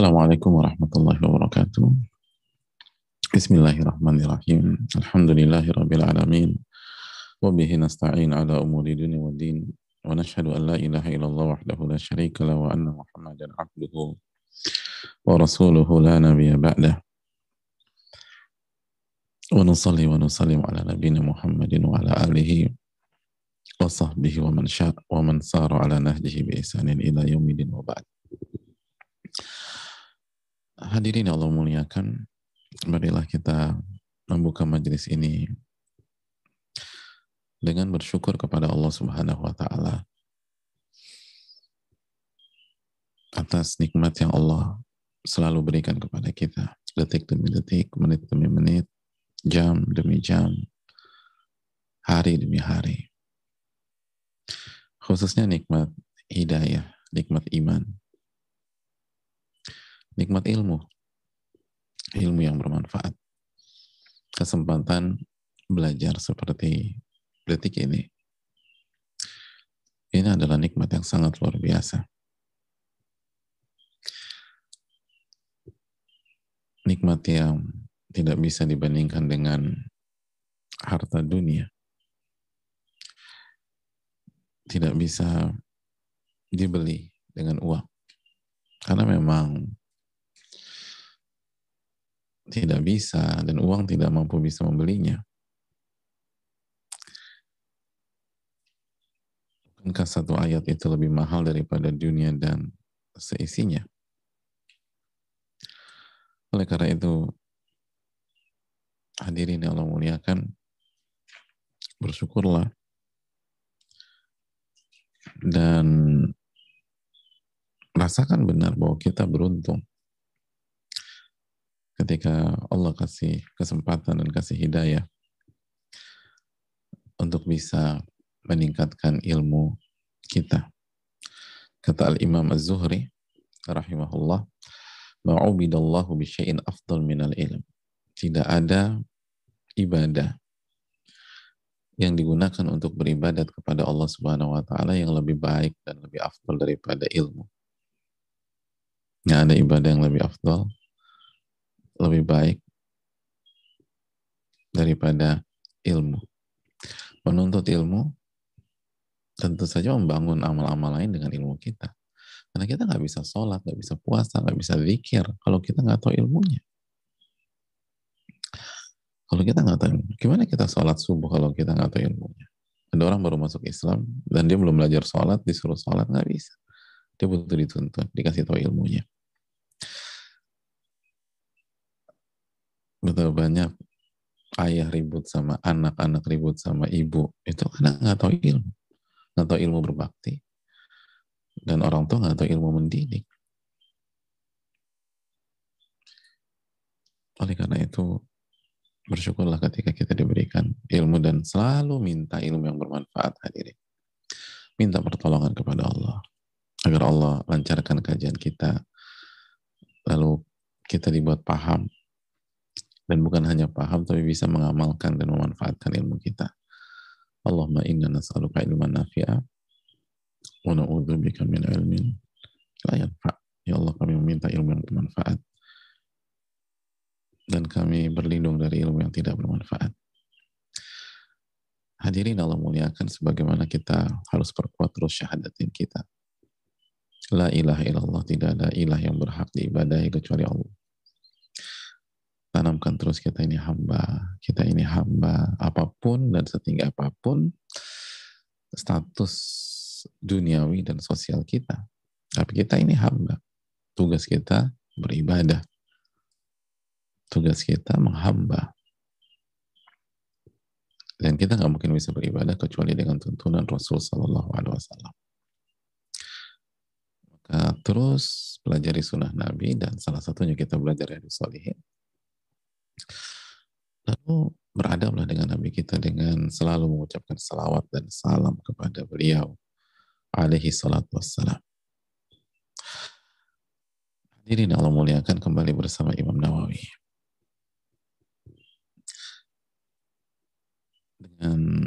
Assalamualaikum warahmatullahi wabarakatuh. Bismillahirrahmanirrahim. Alhamdulillahirabbil alamin. Wa bihi nasta'in ala umuri dunya wa din. Wa nashhadu an la ilaha illallah wahdahu la syarika la wa anna Muhammadan abduhu wa rasuluhu la nabiyya ba'dah. Wa nusalli wa nusallim ala nabiyyina Muhammadin wa ala alihi wa sahbihi wa man sya' wa man sara ala nahjihi bi ihsanin Hadirin yang Allah muliakan, marilah kita membuka majelis ini dengan bersyukur kepada Allah Subhanahu wa taala atas nikmat yang Allah selalu berikan kepada kita detik demi detik, menit demi menit, jam demi jam, hari demi hari. Khususnya nikmat hidayah, nikmat iman, nikmat ilmu, ilmu yang bermanfaat, kesempatan belajar seperti detik ini. Ini adalah nikmat yang sangat luar biasa. Nikmat yang tidak bisa dibandingkan dengan harta dunia. Tidak bisa dibeli dengan uang. Karena memang tidak bisa dan uang tidak mampu bisa membelinya. Bukankah satu ayat itu lebih mahal daripada dunia dan seisinya? Oleh karena itu, hadirin yang Allah muliakan, bersyukurlah dan rasakan benar bahwa kita beruntung ketika Allah kasih kesempatan dan kasih hidayah untuk bisa meningkatkan ilmu kita. Kata Al-Imam Az-Zuhri rahimahullah, ma'ubidallahu bisyai'in afdal minal ilm. Tidak ada ibadah yang digunakan untuk beribadat kepada Allah Subhanahu wa taala yang lebih baik dan lebih afdal daripada ilmu. Nggak ada ibadah yang lebih afdal lebih baik daripada ilmu. Menuntut ilmu tentu saja membangun amal-amal lain dengan ilmu kita. Karena kita nggak bisa sholat, nggak bisa puasa, nggak bisa zikir kalau kita nggak tahu ilmunya. Kalau kita nggak tahu, gimana kita sholat subuh kalau kita nggak tahu ilmunya? Ada orang baru masuk Islam dan dia belum belajar sholat, disuruh sholat nggak bisa. Dia butuh dituntut, dikasih tahu ilmunya. Betapa banyak ayah ribut sama anak, anak ribut sama ibu, itu karena nggak tahu ilmu, nggak tahu ilmu berbakti, dan orang tua nggak tahu ilmu mendidik. Oleh karena itu, bersyukurlah ketika kita diberikan ilmu dan selalu minta ilmu yang bermanfaat hadirin. Minta pertolongan kepada Allah. Agar Allah lancarkan kajian kita, lalu kita dibuat paham dan bukan hanya paham tapi bisa mengamalkan dan memanfaatkan ilmu kita. Allahumma inna nas'aluka ilman nafi'a wa na'udzubika min ilmin la yanfa'. Ya Allah kami meminta ilmu yang bermanfaat dan kami berlindung dari ilmu yang tidak bermanfaat. Hadirin Allah muliakan sebagaimana kita harus perkuat terus syahadatin kita. La ilaha illallah, tidak ada ilah yang berhak diibadahi kecuali Allah tanamkan terus kita ini hamba, kita ini hamba, apa pun dan setinggi apa pun status duniawi dan sosial kita. Tapi kita ini hamba. Tugas kita beribadah. Tugas kita menghamba. Dan kita nggak mungkin bisa beribadah kecuali dengan tuntunan Rasul Sallallahu Alaihi Wasallam. Maka terus pelajari sunnah Nabi dan salah satunya kita belajar dari Solihin Lalu beradablah dengan Nabi kita dengan selalu mengucapkan salawat dan salam kepada beliau alaihi salatu wassalam. Hadirin Allah muliakan kembali bersama Imam Nawawi. Dengan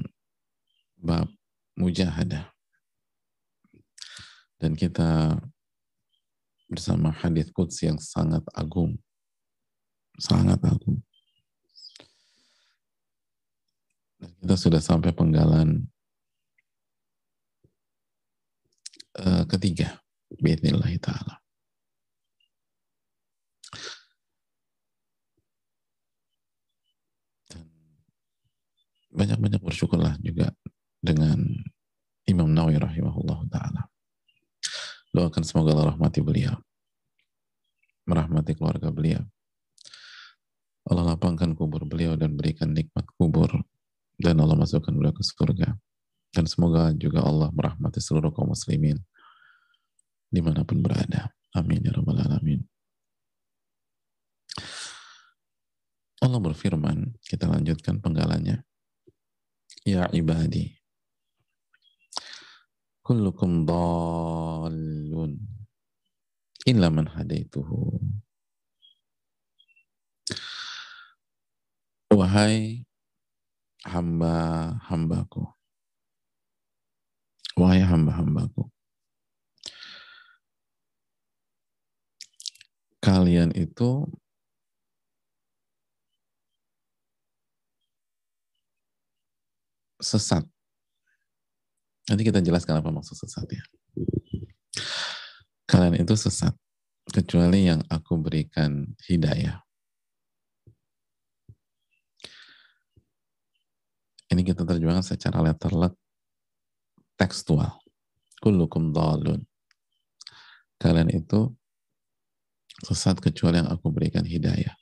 bab mujahadah. Dan kita bersama hadis quds yang sangat agung. Sangat agung. Dan kita sudah sampai penggalan uh, ketiga. Bismillah ta'ala. banyak-banyak bersyukurlah juga dengan Imam Nawawi rahimahullah ta'ala. Doakan semoga Allah rahmati beliau. Merahmati keluarga beliau. Allah lapangkan kubur beliau dan berikan nikmat kubur. Dan Allah masukkan beliau ke surga. Dan semoga juga Allah merahmati seluruh kaum muslimin di mana pun berada. Amin ya rabbal alamin. Allah berfirman, kita lanjutkan penggalannya. Ya ibadi, kullukum dallun illa man hadaituhu wahai hamba-hambaku wahai hamba-hambaku kalian itu sesat Nanti kita jelaskan apa maksud sesat ya. Kalian itu sesat, kecuali yang aku berikan hidayah. Ini kita terjemahkan secara letterlet tekstual. Kullukum dalun. Kalian itu sesat kecuali yang aku berikan hidayah.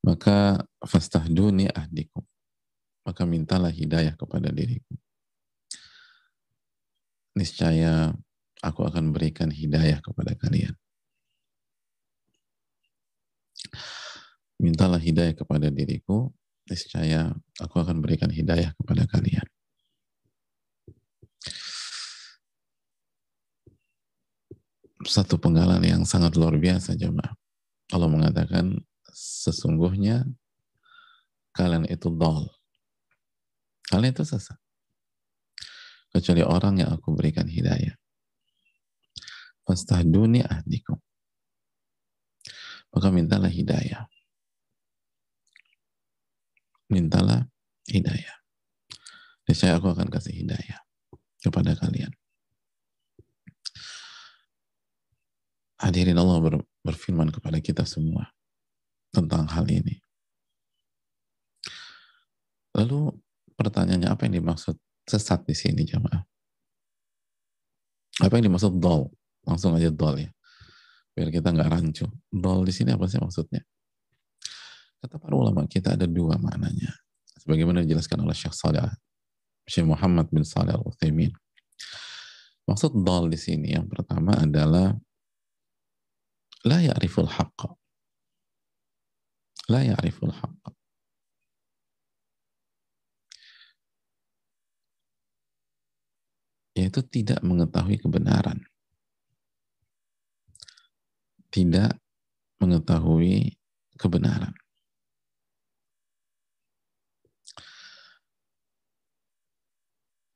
Maka fastahduni ahdikum. Maka mintalah hidayah kepada diriku niscaya aku akan berikan hidayah kepada kalian. Mintalah hidayah kepada diriku, niscaya aku akan berikan hidayah kepada kalian. Satu penggalan yang sangat luar biasa jemaah. Allah mengatakan sesungguhnya kalian itu dol. Kalian itu sesat kecuali orang yang aku berikan hidayah. Fastahduni ahdikum. Maka mintalah hidayah. Mintalah hidayah. Saya aku akan kasih hidayah kepada kalian. Hadirin Allah ber, berfirman kepada kita semua tentang hal ini. Lalu pertanyaannya apa yang dimaksud sesat di sini jamaah. Apa yang dimaksud dol? Langsung aja dol ya. Biar kita nggak rancu. Dol di sini apa sih maksudnya? Kata para ulama kita ada dua maknanya. Sebagaimana dijelaskan oleh Syekh Salih, Syekh Muhammad bin Salih al-Uthaymin. Maksud dol di sini yang pertama adalah la ya'riful haqqa. La ya'riful haqqa. yaitu tidak mengetahui kebenaran. Tidak mengetahui kebenaran.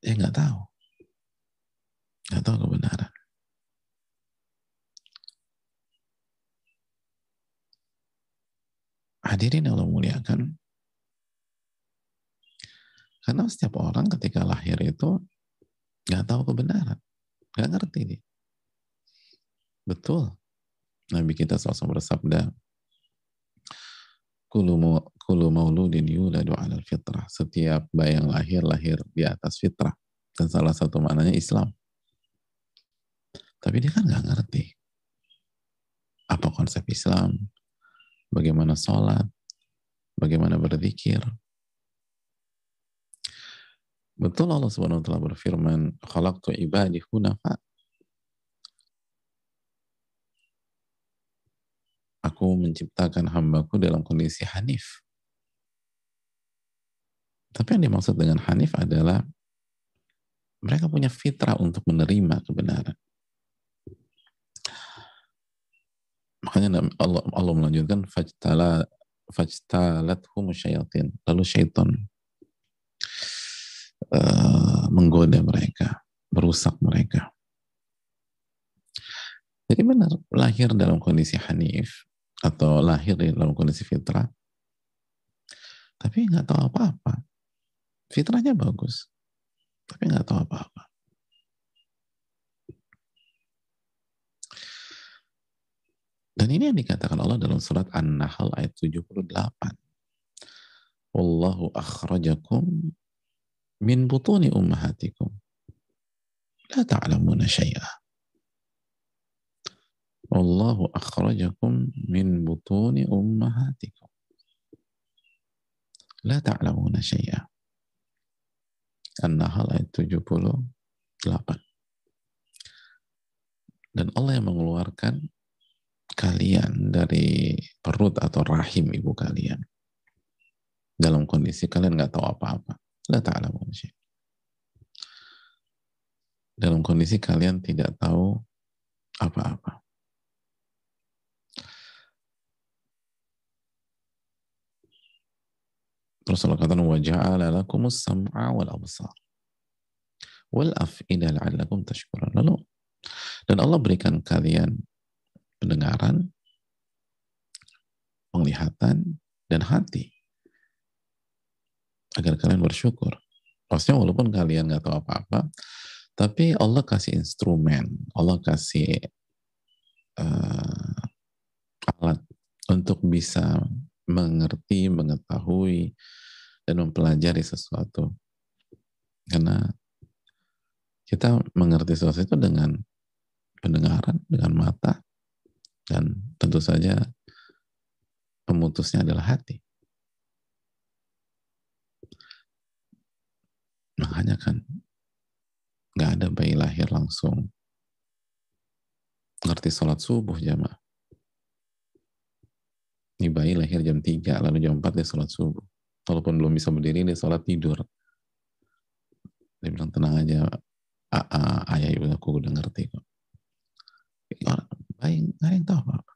Ya nggak tahu. Nggak tahu kebenaran. Hadirin Allah muliakan. Karena setiap orang ketika lahir itu Nggak tahu kebenaran. Nggak ngerti dia. Betul. Nabi kita SAW bersabda, Kulu mauludin yuladu ala fitrah. Setiap bayi yang lahir, lahir di atas fitrah. Dan salah satu maknanya Islam. Tapi dia kan nggak ngerti. Apa konsep Islam? Bagaimana sholat? Bagaimana berzikir? Betul Allah Subhanahu wa taala berfirman, "Khalaqtu ibadi hunafa." Aku menciptakan hambaku dalam kondisi hanif. Tapi yang dimaksud dengan hanif adalah mereka punya fitrah untuk menerima kebenaran. Makanya Allah, Allah melanjutkan fajtala fajtalat syayatin. Lalu syaitan uh, menggoda mereka, merusak mereka. Jadi benar, lahir dalam kondisi hanif, atau lahir dalam kondisi fitrah, tapi nggak tahu apa-apa. Fitrahnya bagus, tapi nggak tahu apa-apa. Dan ini yang dikatakan Allah dalam surat An-Nahl ayat 78. Wallahu akhrajakum min butuni ummahatikum. La ta'lamuna syai'a. Wallahu akhrajakum min butuni ummahatikum. La ta'lamuna syai'a. An-Nahl ayat 78. Dan Allah yang mengeluarkan kalian dari perut atau rahim ibu kalian. Dalam kondisi kalian nggak tahu apa-apa. La ta'lamun dalam kondisi kalian tidak tahu apa-apa Terus Allah katakan wa ja'ala lakumus sam'a wal absar wal af'ida la'allakum tashkurun. Lalu dan Allah berikan kalian pendengaran, penglihatan, dan hati. Agar kalian bersyukur. Maksudnya walaupun kalian nggak tahu apa-apa, tapi Allah kasih instrumen, Allah kasih uh, alat untuk bisa mengerti, mengetahui, dan mempelajari sesuatu. Karena kita mengerti sesuatu itu dengan pendengaran, dengan mata, dan tentu saja pemutusnya adalah hati. Makanya kan nggak ada bayi lahir langsung ngerti sholat subuh jamaah. Ini bayi lahir jam 3, lalu jam 4 dia sholat subuh. Walaupun belum bisa berdiri, dia sholat tidur. Dia bilang, tenang aja, ayah ibu aku udah ngerti kok. Baik, nggak ada yang tahu apa-apa.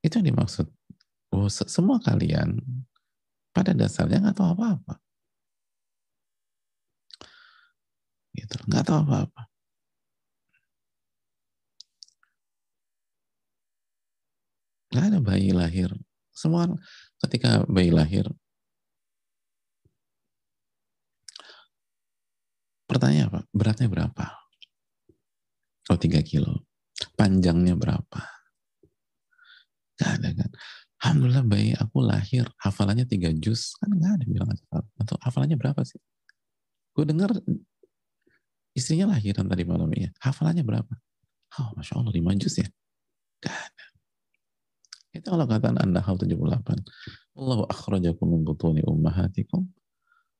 Itu yang dimaksud. Oh, semua kalian pada dasarnya nggak tahu apa-apa. Gitu, nggak tahu apa-apa. Nggak ada bayi lahir. Semua ketika bayi lahir, pertanyaan apa? Beratnya berapa? Oh, tiga kilo panjangnya berapa? Gak ada kan? Alhamdulillah bayi aku lahir hafalannya tiga juz kan nggak ada bilang atau hafalannya berapa sih? Gue dengar istrinya lahiran tadi malam ya hafalannya berapa? Oh masya Allah lima juz ya? Gak ada. Itu Allah katakan Anda hal 78. Allahu akhrajakum min butuni ummahatikum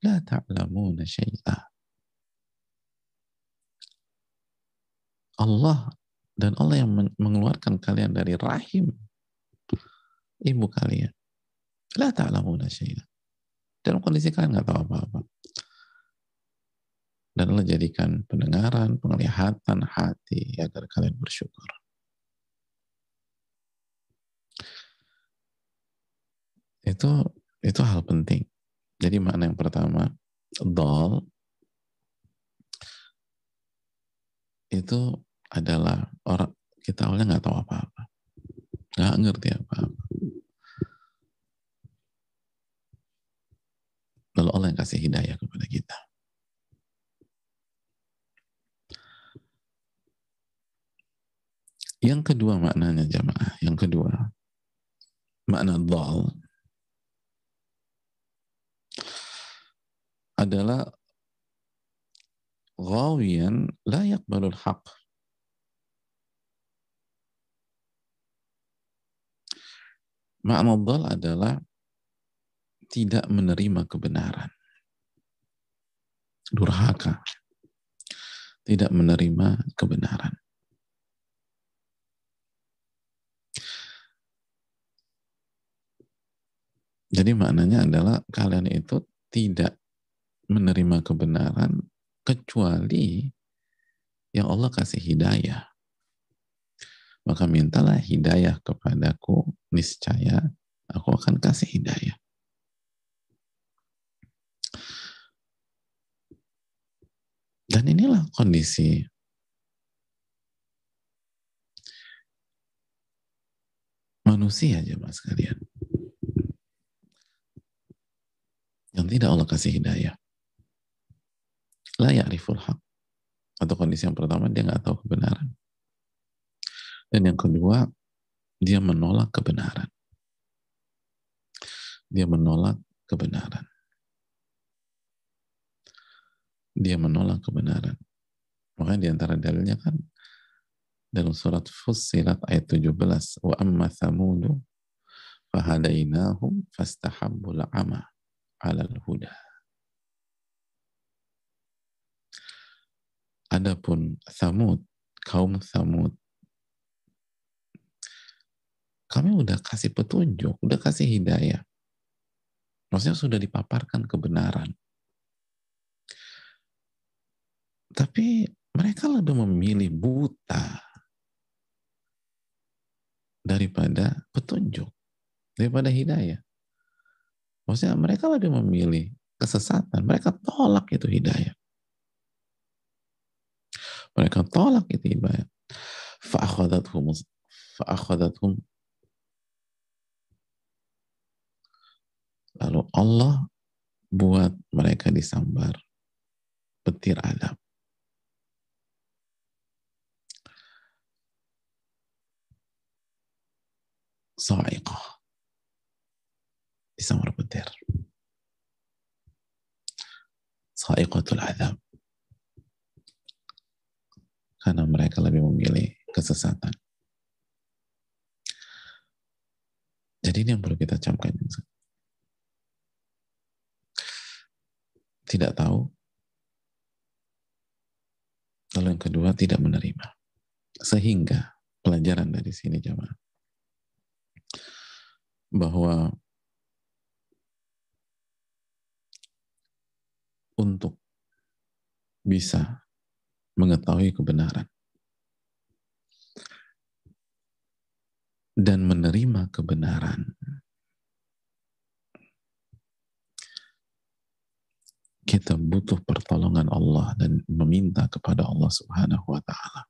la ta'lamuna syai'ah. Allah dan Allah yang mengeluarkan kalian dari rahim ibu kalian. La ta'lamuna syai'an. Dalam kondisi kalian nggak tahu apa-apa. Dan Allah jadikan pendengaran, penglihatan hati agar kalian bersyukur. Itu itu hal penting. Jadi makna yang pertama, dol itu adalah orang kita awalnya nggak tahu apa-apa, nggak ngerti apa-apa. Lalu Allah yang kasih hidayah kepada kita. Yang kedua maknanya jamaah, yang kedua makna dal adalah ghawiyan la yaqbalul haqq Makna dhal adalah tidak menerima kebenaran. Durhaka. Tidak menerima kebenaran. Jadi maknanya adalah kalian itu tidak menerima kebenaran kecuali yang Allah kasih hidayah. Maka mintalah hidayah kepadaku, niscaya aku akan kasih hidayah. Dan inilah kondisi manusia aja mas kalian Yang tidak Allah kasih hidayah la ya'riful haq. Atau kondisi yang pertama dia nggak tahu kebenaran. Dan yang kedua dia menolak kebenaran. Dia menolak kebenaran. Dia menolak kebenaran. Makanya di antara dalilnya kan dalam surat Fussilat ayat 17 wa amma thamudu fahadainahum fastahabbul ama alal huda Adapun Thamud, kaum Thamud, kami udah kasih petunjuk, udah kasih hidayah. Maksudnya sudah dipaparkan kebenaran. Tapi mereka lebih memilih buta daripada petunjuk, daripada hidayah. Maksudnya mereka lebih memilih kesesatan, mereka tolak itu hidayah. Mereka tolak itu ibadah. Fa'akhadathum fa'akhadathum Lalu Allah buat mereka disambar petir adab. Sa'iqah. Disambar petir. Sa'iqatul adab karena mereka lebih memilih kesesatan. Jadi ini yang perlu kita camkan. Tidak tahu. Lalu yang kedua tidak menerima. Sehingga pelajaran dari sini jamaah bahwa untuk bisa mengetahui kebenaran dan menerima kebenaran. Kita butuh pertolongan Allah dan meminta kepada Allah Subhanahu wa taala.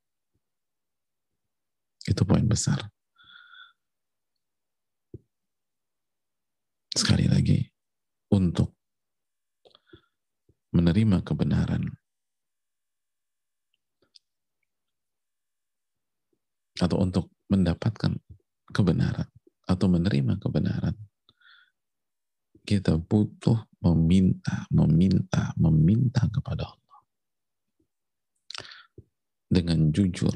Itu poin besar. Sekali lagi, untuk menerima kebenaran atau untuk mendapatkan kebenaran atau menerima kebenaran. Kita butuh meminta, meminta, meminta kepada Allah. Dengan jujur.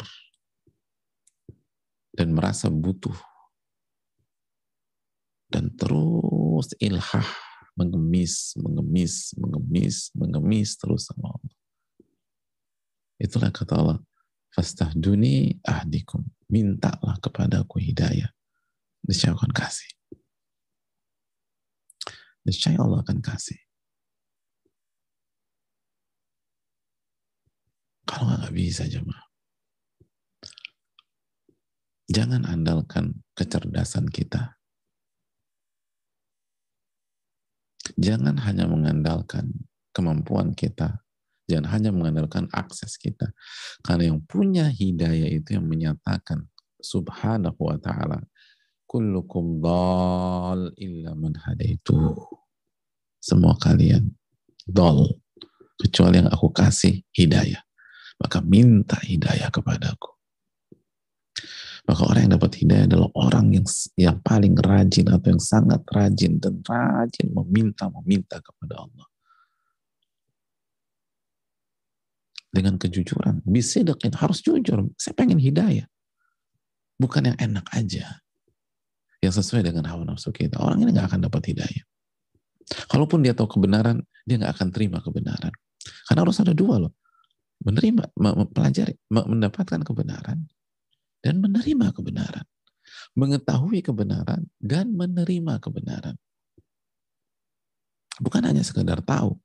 Dan merasa butuh. Dan terus ilhah mengemis, mengemis, mengemis, mengemis terus sama Allah. Itulah kata Allah, fastahduni ahdikum mintalah kepadaku hidayah. Niscaya akan kasih. Niscaya Allah akan kasih. Kalau nggak bisa jemaah. Jangan andalkan kecerdasan kita. Jangan hanya mengandalkan kemampuan kita Jangan hanya mengandalkan akses kita. Karena yang punya hidayah itu yang menyatakan subhanahu wa ta'ala kullukum dal illa man hadaitu. Semua kalian dal kecuali yang aku kasih hidayah. Maka minta hidayah kepadaku. Maka orang yang dapat hidayah adalah orang yang yang paling rajin atau yang sangat rajin dan rajin meminta-meminta kepada Allah. Dengan kejujuran. Bisa dekin harus jujur. Saya pengen hidayah. Bukan yang enak aja. Yang sesuai dengan hawa nafsu kita. Orang ini nggak akan dapat hidayah. Kalaupun dia tahu kebenaran, dia nggak akan terima kebenaran. Karena harus ada dua loh. Menerima, mempelajari, mendapatkan kebenaran, dan menerima kebenaran. Mengetahui kebenaran, dan menerima kebenaran. Bukan hanya sekedar tahu,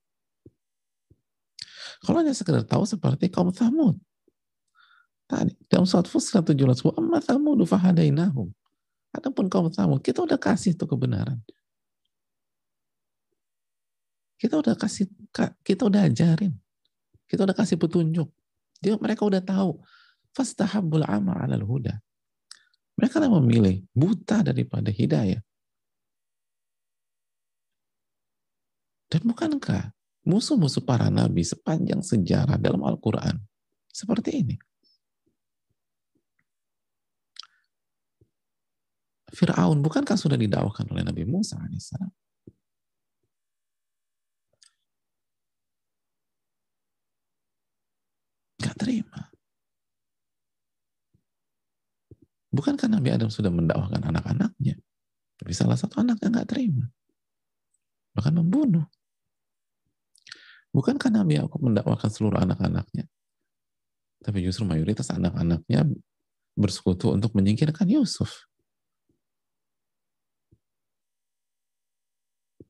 kalau hanya sekedar tahu seperti kaum Thamud. Tadi dalam surat Fussilat 17, wa amma Thamudu fahadainahum. Adapun kaum Thamud, kita udah kasih itu kebenaran. Kita udah kasih, kita udah ajarin. Kita udah kasih petunjuk. Dia, mereka udah tahu. Fastahabbul ama alal huda. Mereka yang memilih buta daripada hidayah. Dan bukankah musuh-musuh para nabi sepanjang sejarah dalam Al-Quran seperti ini? Fir'aun bukankah sudah didakwakan oleh Nabi Musa alaihissalam? Gak terima. Bukankah Nabi Adam sudah mendakwakan anak-anaknya? Tapi salah satu anaknya gak terima. Bahkan membunuh. Bukankah Nabi Yakub mendakwakan seluruh anak-anaknya? Tapi justru mayoritas anak-anaknya bersekutu untuk menyingkirkan Yusuf.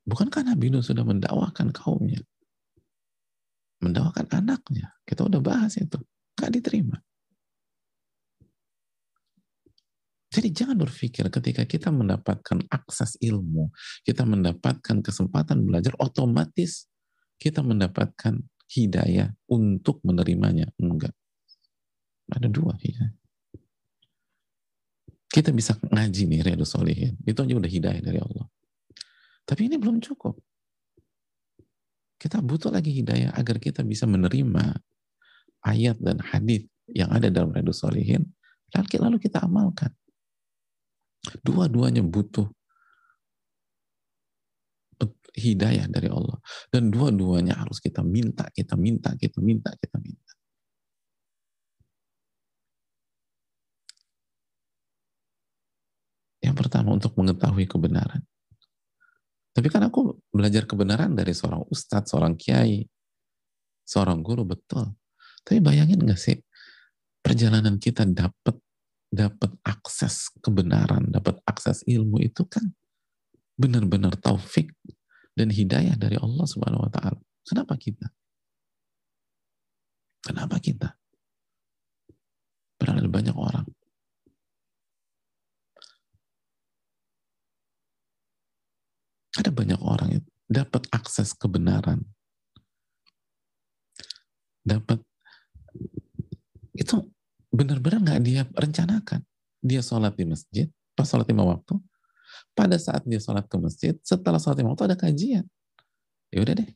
Bukankah Nabi Nuh sudah mendakwakan kaumnya? Mendakwakan anaknya. Kita udah bahas itu. Gak diterima. Jadi jangan berpikir ketika kita mendapatkan akses ilmu, kita mendapatkan kesempatan belajar, otomatis kita mendapatkan hidayah untuk menerimanya. Enggak. Ada dua hidayah. Kita bisa ngaji nih Riyadus Solihin. Itu aja udah hidayah dari Allah. Tapi ini belum cukup. Kita butuh lagi hidayah agar kita bisa menerima ayat dan hadis yang ada dalam Riyadus Solihin. Lalu kita amalkan. Dua-duanya butuh hidayah dari Allah. Dan dua-duanya harus kita minta, kita minta, kita minta, kita minta. Yang pertama untuk mengetahui kebenaran. Tapi kan aku belajar kebenaran dari seorang ustadz, seorang kiai, seorang guru, betul. Tapi bayangin gak sih, perjalanan kita dapat dapat akses kebenaran, dapat akses ilmu itu kan benar-benar taufik dan hidayah dari Allah Subhanahu wa taala. Kenapa kita? Kenapa kita? Padahal ada banyak orang. Ada banyak orang yang dapat akses kebenaran. Dapat itu benar-benar nggak dia rencanakan. Dia sholat di masjid, pas sholat lima waktu, pada saat dia sholat ke masjid, setelah sholat lima waktu ada kajian. Ya udah deh.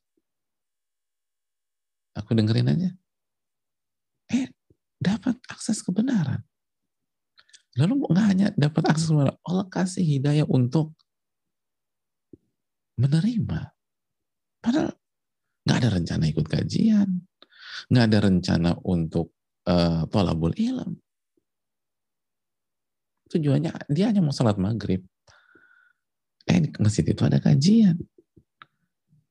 Aku dengerin aja. Eh, dapat akses kebenaran. Lalu nggak hanya dapat akses kebenaran, Allah kasih hidayah untuk menerima. Padahal nggak ada rencana ikut kajian, nggak ada rencana untuk uh, tolabul ilm. Tujuannya dia hanya mau sholat maghrib eh di masjid itu ada kajian.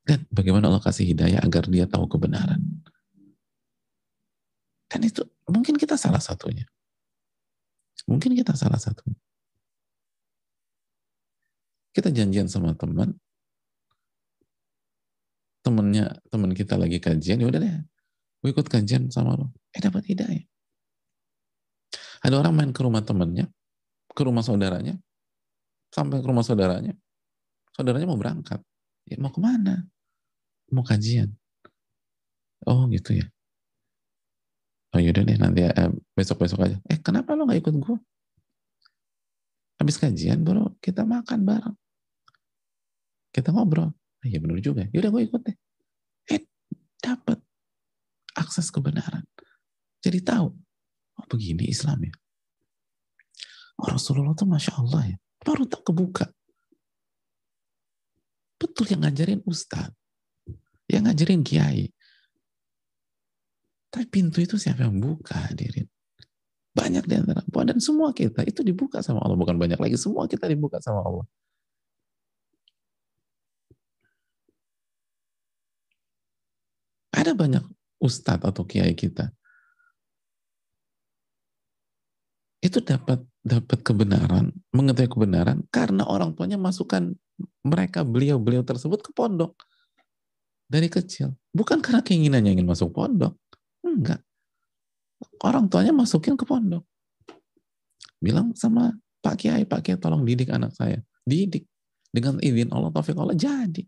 Dan bagaimana Allah kasih hidayah agar dia tahu kebenaran. Dan itu mungkin kita salah satunya. Mungkin kita salah satunya. Kita janjian sama teman, temennya teman kita lagi kajian, ya udah deh, gue ikut kajian sama lo. Eh dapat hidayah. Ada orang main ke rumah temannya, ke rumah saudaranya, sampai ke rumah saudaranya, saudaranya mau berangkat. Ya, mau ke mana? Mau kajian. Oh gitu ya. Oh yaudah deh nanti eh, besok-besok aja. Eh kenapa lo gak ikut gue? Habis kajian baru kita makan bareng. Kita ngobrol. Ah, iya benar juga. Yaudah gue ikut deh. Eh dapat akses kebenaran. Jadi tahu. Oh begini Islam ya. Oh, Rasulullah tuh Masya Allah ya. Baru tak kebuka. Betul yang ngajarin ustadz, yang ngajarin kiai. Tapi pintu itu siapa yang buka hadirin? Banyak di antara dan semua kita itu dibuka sama Allah. Bukan banyak lagi, semua kita dibuka sama Allah. Ada banyak ustadz atau kiai kita itu dapat dapat kebenaran, mengetahui kebenaran karena orang tuanya masukkan mereka beliau-beliau tersebut ke pondok dari kecil. Bukan karena keinginannya ingin masuk pondok. Enggak. Orang tuanya masukin ke pondok. Bilang sama Pak Kiai, Pak Kiai tolong didik anak saya. Didik. Dengan izin Allah, taufik Allah, jadi.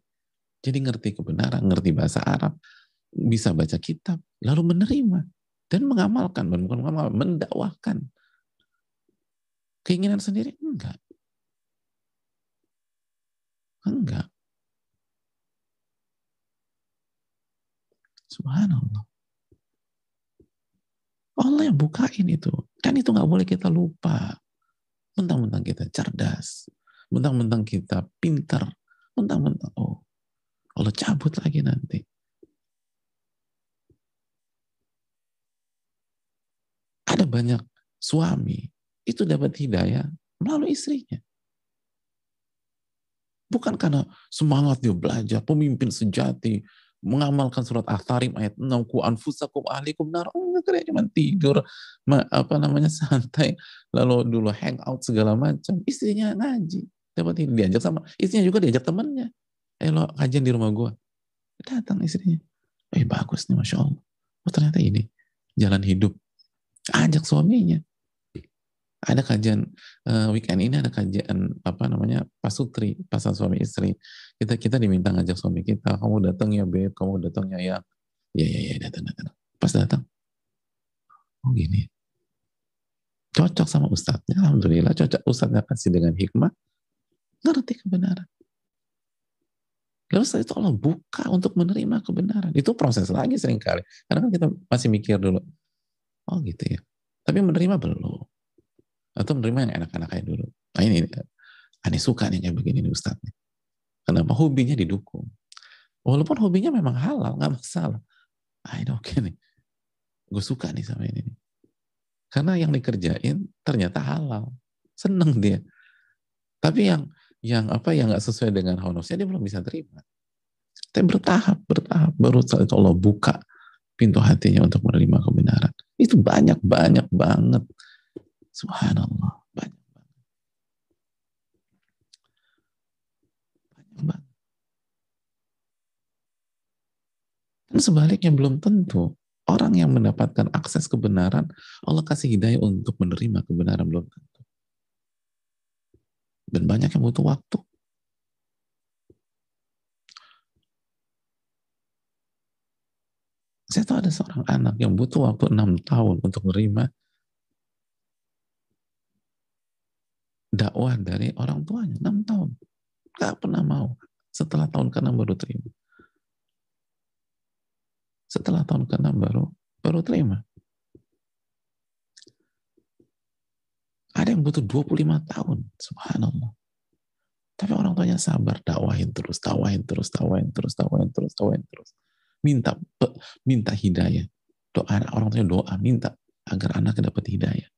Jadi ngerti kebenaran, ngerti bahasa Arab, bisa baca kitab, lalu menerima dan mengamalkan, bukan mengamalkan, mendakwahkan Keinginan sendiri? Enggak. Enggak. Subhanallah. Allah yang bukain itu. Dan itu nggak boleh kita lupa. Mentang-mentang kita cerdas. Mentang-mentang kita pintar. Mentang-mentang, oh, Allah cabut lagi nanti. Ada banyak suami itu dapat hidayah melalui istrinya. Bukan karena semangat dia belajar, pemimpin sejati, mengamalkan surat Al-Tarim ayat 6 ku anfusakum ahlikum nar. Oh enggak cuma tidur apa namanya santai lalu dulu hangout segala macam. Istrinya ngaji dapat ini diajak sama istrinya juga diajak temannya. Eh lo kajian di rumah gua. Datang istrinya. Eh bagus nih masya Allah. Oh ternyata ini jalan hidup. Ajak suaminya ada kajian uh, weekend ini ada kajian apa namanya pasutri pasal suami istri kita kita diminta ngajak suami kita kamu datang ya beb kamu datang ya ya ya ya, ya datang datang pas datang oh gini cocok sama ustadznya alhamdulillah cocok ustadznya kasih dengan hikmah ngerti kebenaran Lalu setelah itu Allah buka untuk menerima kebenaran. Itu proses lagi sering kali. Karena kan kita masih mikir dulu. Oh gitu ya. Tapi menerima belum atau menerima yang enak-enak kayak dulu. Nah ini aneh suka nih kayak begini nih Ustadz. Kenapa hobinya didukung? Walaupun hobinya memang halal, nggak masalah. Ah ini oke nih. Gue suka nih sama ini. Karena yang dikerjain ternyata halal. Seneng dia. Tapi yang yang apa yang nggak sesuai dengan hawa dia belum bisa terima. Tapi bertahap, bertahap. Baru saat Allah buka pintu hatinya untuk menerima kebenaran. Itu banyak, banyak banget Subhanallah. Banyak banget. Banyak banget. Dan sebaliknya belum tentu. Orang yang mendapatkan akses kebenaran, Allah kasih hidayah untuk menerima kebenaran belum tentu. Dan banyak yang butuh waktu. Saya tahu ada seorang anak yang butuh waktu enam tahun untuk menerima dakwah dari orang tuanya enam tahun. Gak pernah mau. Setelah tahun ke-6 baru terima. Setelah tahun ke-6 baru baru terima. Ada yang butuh 25 tahun. Subhanallah. Tapi orang tuanya sabar dakwahin terus dakwahin terus dakwahin terus dakwahin terus dakwahin terus. Minta minta hidayah. Doa orang tuanya doa minta agar anaknya dapat hidayah.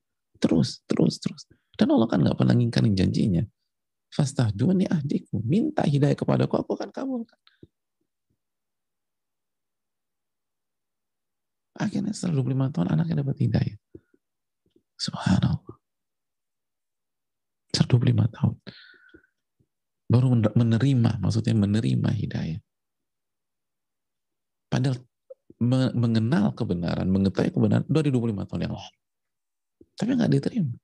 Terus terus terus dan Allah kan nggak pernah ngingkarin janjinya. Fastah dunia ahdiku. Minta hidayah kepada aku, aku akan kabulkan. Akhirnya setelah 25 tahun anaknya dapat hidayah. Subhanallah. Setelah 25 tahun. Baru menerima, maksudnya menerima hidayah. Padahal mengenal kebenaran, mengetahui kebenaran dari 25 tahun yang lalu. Tapi nggak diterima.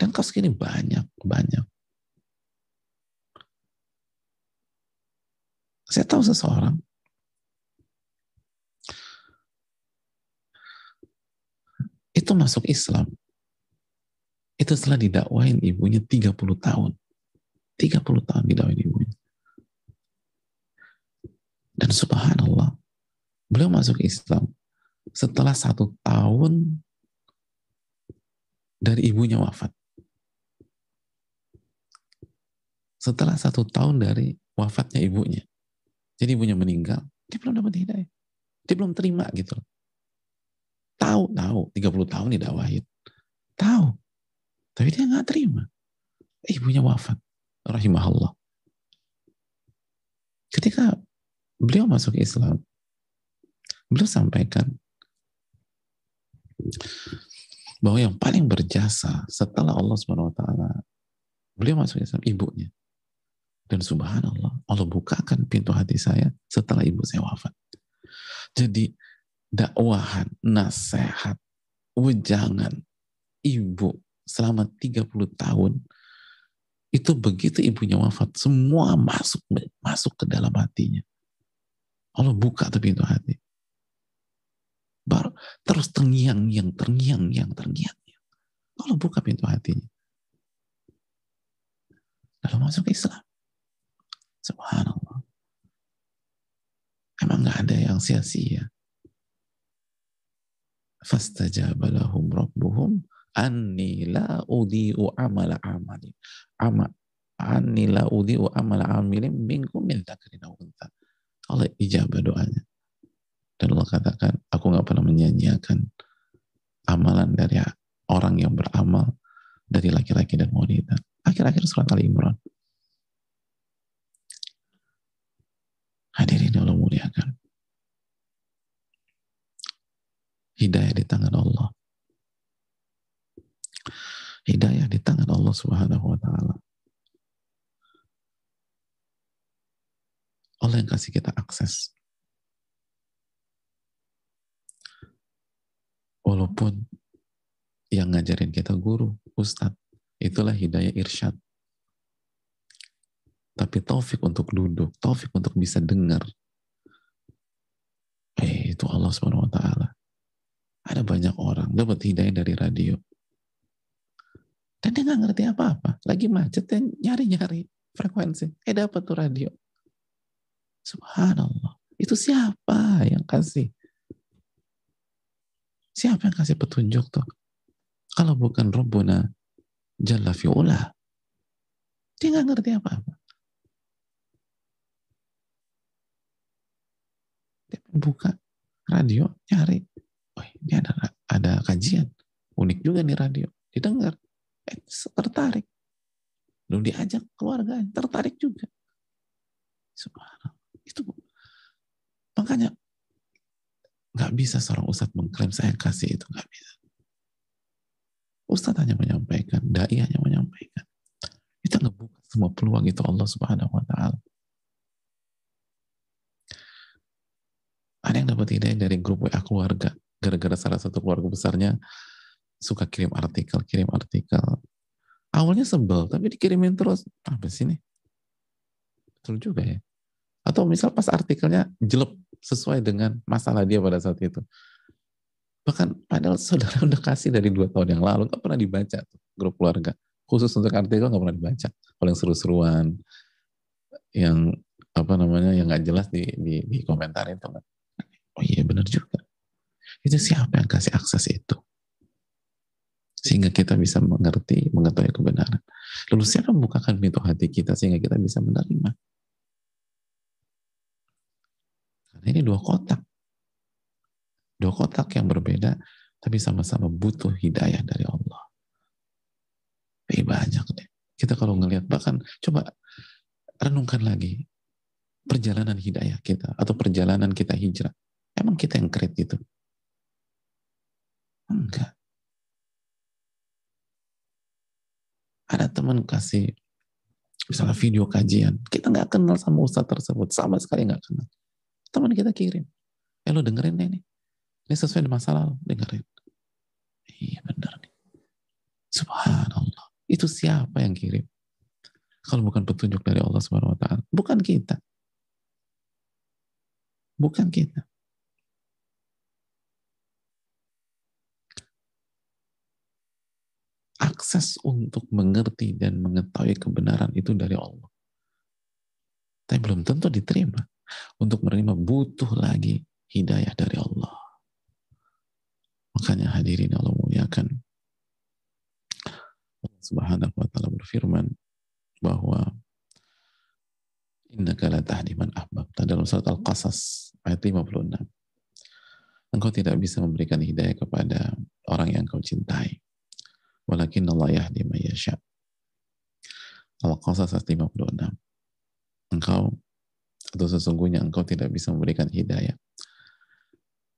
Dan kasus ini banyak, banyak. Saya tahu seseorang itu masuk Islam. Itu setelah didakwain ibunya 30 tahun. 30 tahun didakwain ibunya. Dan subhanallah, beliau masuk Islam setelah satu tahun dari ibunya wafat. Setelah satu tahun dari wafatnya ibunya. Jadi ibunya meninggal, dia belum dapat hidayah. Dia belum terima gitu. Tahu, tahu, 30 tahun didakwahin. Tahu. Tapi dia nggak terima. Ibunya wafat. Rahimahullah. Ketika beliau masuk Islam, beliau sampaikan bahwa yang paling berjasa setelah Allah Subhanahu wa taala beliau masuk Islam ibunya. Dan subhanallah, Allah bukakan pintu hati saya setelah ibu saya wafat. Jadi dakwahan, nasihat, wejangan ibu selama 30 tahun itu begitu ibunya wafat semua masuk masuk ke dalam hatinya Allah buka tuh pintu hati Baru terus terngiang-ngiang, terngiang-ngiang, terngiang-ngiang. Allah buka pintu hatinya. Lalu masuk Islam. Subhanallah. Emang nggak ada yang sia-sia. Fastajaba lahum rabbuhum anni la udi'u amala amali. Ama anni la udi'u amala amilin minkum min dzakarin aw Allah ijabah doanya. Dan Allah katakan, aku nggak pernah menyanyiakan amalan dari orang yang beramal dari laki-laki dan wanita. Akhir-akhir surat Al-Imran. Hadirin Allah muliakan. Hidayah di tangan Allah. Hidayah di tangan Allah Subhanahu wa taala. Allah yang kasih kita akses Walaupun yang ngajarin kita guru, ustadz, itulah hidayah irsyad. Tapi taufik untuk duduk, taufik untuk bisa dengar. Eh, itu Allah Subhanahu wa taala. Ada banyak orang dapat hidayah dari radio. Dan dia nggak ngerti apa-apa. Lagi macet nyari-nyari frekuensi. Eh dapat tuh radio. Subhanallah. Itu siapa yang kasih? Siapa yang kasih petunjuk tuh? Kalau bukan Rabbuna Jalla fi'ula. Dia nggak ngerti apa-apa. Buka radio, cari. Oh, ini ada ada kajian. Unik juga nih radio. Didengar. Eh, tertarik. Lalu diajak keluarga, tertarik juga. Subhanallah. Itu makanya Nggak bisa seorang ustadz mengklaim saya kasih itu, nggak bisa. Ustadz hanya menyampaikan, dai hanya menyampaikan. Kita ngebuka semua peluang itu Allah Subhanahu wa taala. Ada yang dapat ide dari grup WA keluarga, gara-gara salah satu keluarga besarnya suka kirim artikel, kirim artikel. Awalnya sebel, tapi dikirimin terus. Apa sih ini? Betul juga ya. Atau misal pas artikelnya jelek sesuai dengan masalah dia pada saat itu. Bahkan padahal saudara udah kasih dari dua tahun yang lalu, nggak pernah dibaca tuh, grup keluarga. Khusus untuk artikel nggak pernah dibaca. Yang seru-seruan, yang apa namanya yang nggak jelas di, di, di komentar itu. Oh iya benar juga. Itu siapa yang kasih akses itu? Sehingga kita bisa mengerti, mengetahui kebenaran. Lalu siapa membukakan pintu hati kita sehingga kita bisa menerima? Karena ini dua kotak. Dua kotak yang berbeda, tapi sama-sama butuh hidayah dari Allah. Tapi banyak deh. Kita kalau ngelihat, bahkan coba renungkan lagi perjalanan hidayah kita atau perjalanan kita hijrah. Emang kita yang kredit gitu? Enggak. Ada teman kasih misalnya video kajian, kita nggak kenal sama ustadz tersebut, sama sekali nggak kenal. Teman kita kirim. Eh lo dengerin deh nih. Ini sesuai dengan masa lalu. Dengerin. Iya benar nih. Subhanallah. Itu siapa yang kirim? Kalau bukan petunjuk dari Allah Subhanahu wa taala, bukan kita. Bukan kita. Akses untuk mengerti dan mengetahui kebenaran itu dari Allah. Tapi belum tentu diterima untuk menerima butuh lagi hidayah dari Allah. Makanya hadirin Allah muliakan. Allah Subhanahu wa taala berfirman bahwa Innaka la tahdi man dalam surat Al-Qasas ayat 56. Engkau tidak bisa memberikan hidayah kepada orang yang kau cintai. Walakin Allah yahdi man yasha. Al-Qasas ayat 56. Engkau atau sesungguhnya engkau tidak bisa memberikan hidayah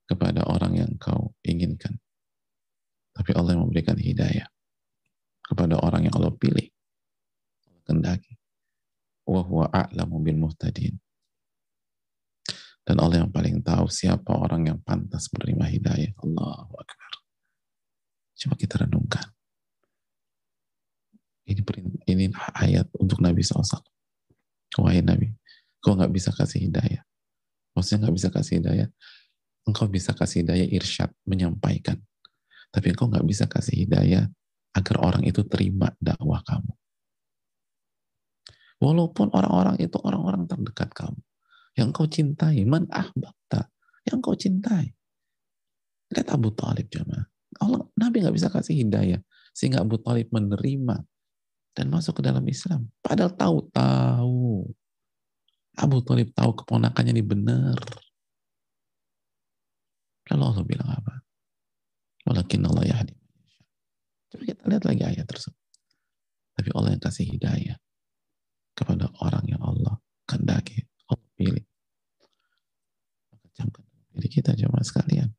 kepada orang yang kau inginkan. Tapi Allah yang memberikan hidayah kepada orang yang Allah pilih. Allah kendaki. Wa huwa a'lamu bil muhtadin. Dan Allah yang paling tahu siapa orang yang pantas menerima hidayah. Allahu Akbar. Coba kita renungkan. Ini ini ayat untuk Nabi SAW. Wahai Nabi, Kau nggak bisa kasih hidayah. Maksudnya nggak bisa kasih hidayah. Engkau bisa kasih hidayah irsyad, menyampaikan. Tapi engkau nggak bisa kasih hidayah agar orang itu terima dakwah kamu. Walaupun orang-orang itu orang-orang terdekat kamu. Yang kau cintai. Man ahbabta. Yang kau cintai. Lihat Abu Talib jemaah. Allah, Nabi nggak bisa kasih hidayah. Sehingga Abu Talib menerima dan masuk ke dalam Islam. Padahal tahu-tahu. Abu Talib tahu keponakannya ini benar. Lalu Allah bilang apa? Walakin Allah yahdi. Coba kita lihat lagi ayat tersebut. Tapi Allah yang kasih hidayah kepada orang yang Allah kehendaki, Allah pilih. Diri kita jemaah sekalian.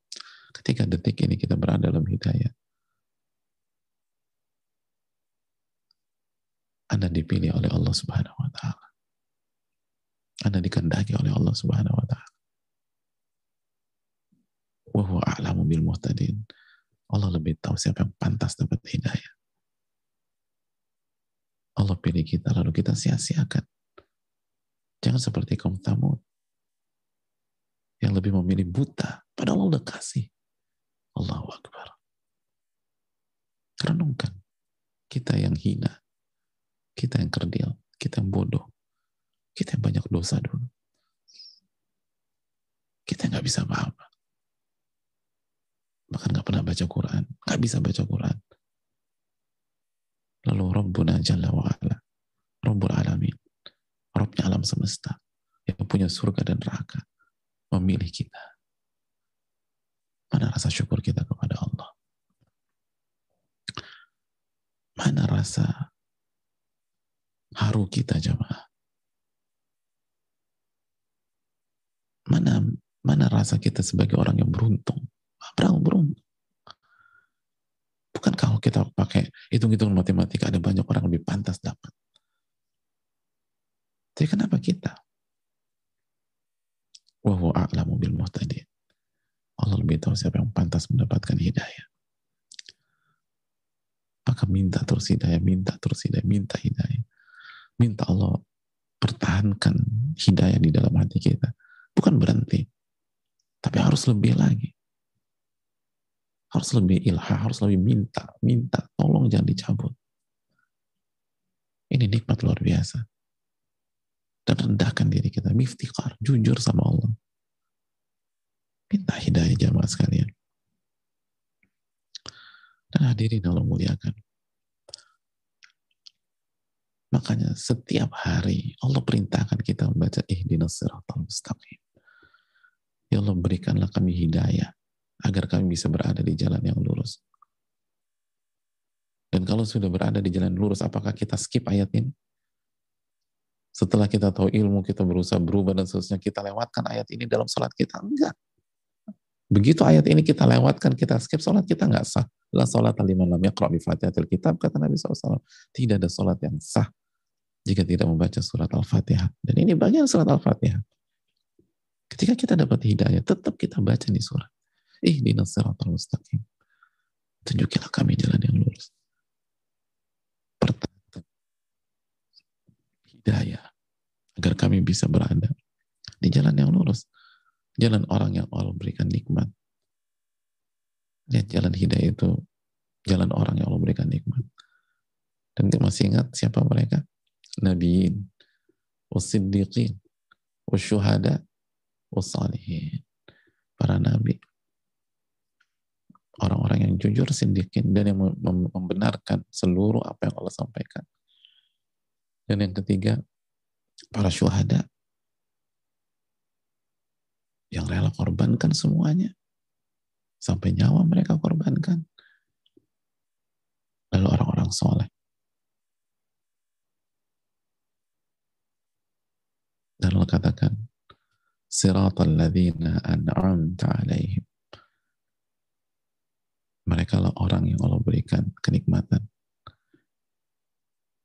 Ketika detik ini kita berada dalam hidayah, Anda dipilih oleh Allah Subhanahu wa taala. Anda dikehendaki oleh Allah Subhanahu wa taala. Wa huwa a'lamu bil muhtadin. Allah lebih tahu siapa yang pantas dapat hidayah. Allah pilih kita lalu kita sia-siakan. Jangan seperti kaum tamu yang lebih memilih buta padahal Allah udah kasih. Allahu Akbar. Renungkan. Kita yang hina. Kita yang kerdil. Kita yang bodoh. Kita yang banyak dosa dulu. Kita nggak bisa apa-apa. Bahkan nggak pernah baca Quran. Nggak bisa baca Quran. Lalu Rabbuna Jalla wa'ala. Rabbul Alamin. Rabbnya alam semesta. Yang punya surga dan neraka. Memilih kita. Mana rasa syukur kita kepada Allah? Mana rasa haru kita jamaah? Mana mana rasa kita sebagai orang yang beruntung? Berapa beruntung? Bukan kalau kita pakai hitung-hitung matematika ada banyak orang lebih pantas dapat. Tapi kenapa kita? Wahu a'lamu bil muhtadin. Allah lebih tahu siapa yang pantas mendapatkan hidayah. Maka minta terus hidayah, minta terus hidayah, minta hidayah. Minta Allah pertahankan hidayah di dalam hati kita. Bukan berhenti. Tapi harus lebih lagi. Harus lebih ilha, harus lebih minta, minta, tolong jangan dicabut. Ini nikmat luar biasa. Dan rendahkan diri kita, miftikar, jujur sama Allah. Minta hidayah jamaah sekalian. Dan hadirin Allah muliakan. Makanya setiap hari Allah perintahkan kita membaca ihdinas siratal mustaqim. Ya Allah berikanlah kami hidayah agar kami bisa berada di jalan yang lurus. Dan kalau sudah berada di jalan lurus, apakah kita skip ayat ini? Setelah kita tahu ilmu, kita berusaha berubah dan seterusnya, kita lewatkan ayat ini dalam sholat kita? Enggak. Begitu ayat ini kita lewatkan, kita skip sholat kita nggak sah. La sholat aliman lam yaqra' bi fatihatil kitab, kata Nabi SAW. Tidak ada sholat yang sah jika tidak membaca surat Al-Fatihah. Dan ini bagian surat Al-Fatihah. Ketika kita dapat hidayah, tetap kita baca di surat. Ih, di siratal mustaqim. Tunjukilah kami jalan yang lurus. Pertama, hidayah. Agar kami bisa berada di jalan yang lurus. Jalan orang yang Allah berikan nikmat. Lihat jalan hidayah itu jalan orang yang Allah berikan nikmat. Dan dia masih ingat siapa mereka? Nabiin, wasiddiqin, wasyuhada, wasalihin. Para nabi. Orang-orang yang jujur, sindikin, dan yang membenarkan seluruh apa yang Allah sampaikan. Dan yang ketiga, para syuhada, yang rela korbankan semuanya sampai nyawa mereka korbankan lalu orang-orang soleh Allah katakan siratal ladzina an'amta alaihim mereka lah orang yang Allah berikan kenikmatan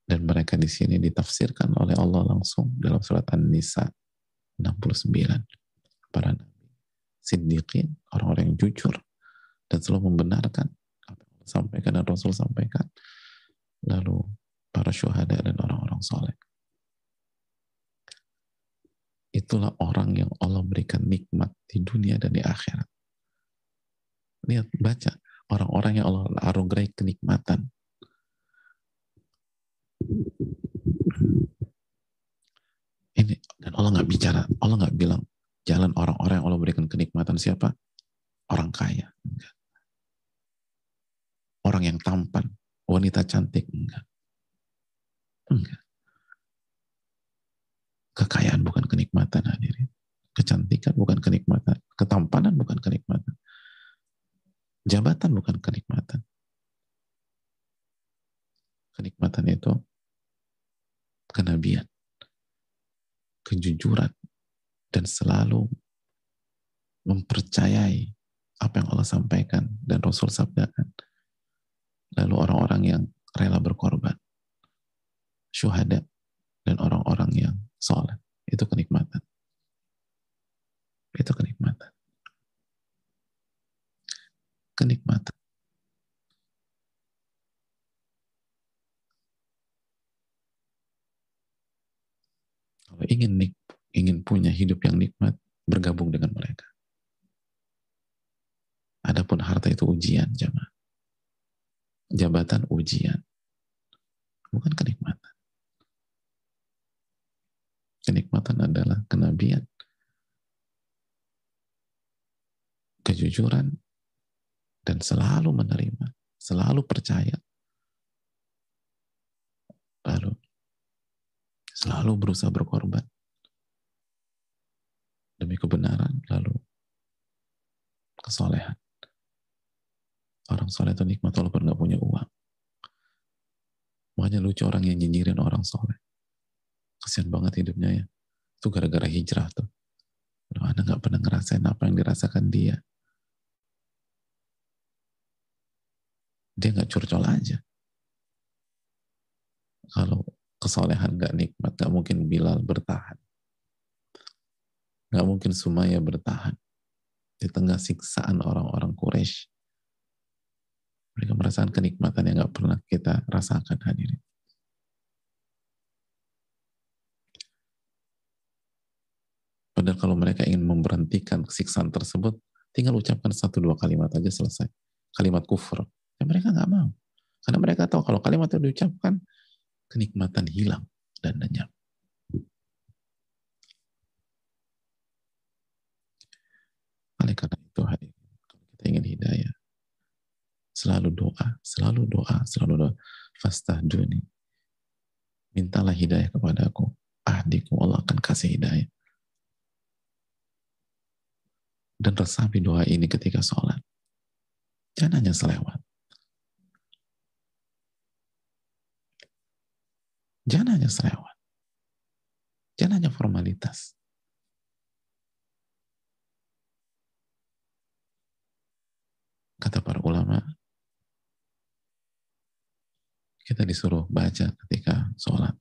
dan mereka di sini ditafsirkan oleh Allah langsung dalam surat An-Nisa 69 para nabi, siddiqin, orang-orang yang jujur dan selalu membenarkan apa yang sampaikan dan Rasul sampaikan. Lalu para syuhada dan orang-orang soleh. Itulah orang yang Allah berikan nikmat di dunia dan di akhirat. Lihat, baca. Orang-orang yang Allah arungerai kenikmatan. Ini, dan Allah nggak bicara, Allah nggak bilang, jalan orang-orang yang Allah berikan kenikmatan siapa? Orang kaya. Enggak. Orang yang tampan, wanita cantik. Enggak. Enggak. Kekayaan bukan kenikmatan bukan kenikmatan. Ketampanan bukan kenikmatan. Jabatan bukan kenikmatan. Kenikmatan itu kenabian, kejujuran, dan selalu mempercayai apa yang Allah sampaikan dan Rasul sabdakan. Lalu orang-orang yang rela berkorban, syuhada, dan orang-orang yang sholat. Itu kenikmatan. Itu kenikmatan. Kenikmatan. Kalau ingin nik, ingin punya hidup yang nikmat, bergabung dengan mereka. Adapun harta itu ujian, jamaah. Jabatan ujian. Bukan kenikmatan. Kenikmatan adalah kenabian, kejujuran, dan selalu menerima, selalu percaya, lalu selalu berusaha berkorban demi kebenaran, lalu kesolehan. Orang soleh itu nikmat walaupun nggak punya uang. Makanya lucu orang yang nyinyirin orang soleh. Kasihan banget hidupnya ya. Itu gara-gara hijrah tuh. Aduh, anda nggak pernah ngerasain apa yang dirasakan dia dia nggak curcol aja kalau kesolehan nggak nikmat nggak mungkin Bilal bertahan nggak mungkin Sumaya bertahan di tengah siksaan orang-orang Quraisy mereka merasakan kenikmatan yang nggak pernah kita rasakan hadirin Padahal kalau mereka ingin memberhentikan siksaan tersebut, tinggal ucapkan satu dua kalimat aja selesai. Kalimat kufur. Dan mereka nggak mau. Karena mereka tahu kalau kalimat itu diucapkan, kenikmatan hilang dan lenyap. Oleh karena itu, hari kalau kita ingin hidayah, selalu doa, selalu doa, selalu doa. Fastah duni. Mintalah hidayah kepada aku. Ahdiku Allah akan kasih hidayah dan resapi doa ini ketika sholat. Jangan hanya selewat. Jangan hanya selewat. Jangan hanya formalitas. Kata para ulama, kita disuruh baca ketika sholat.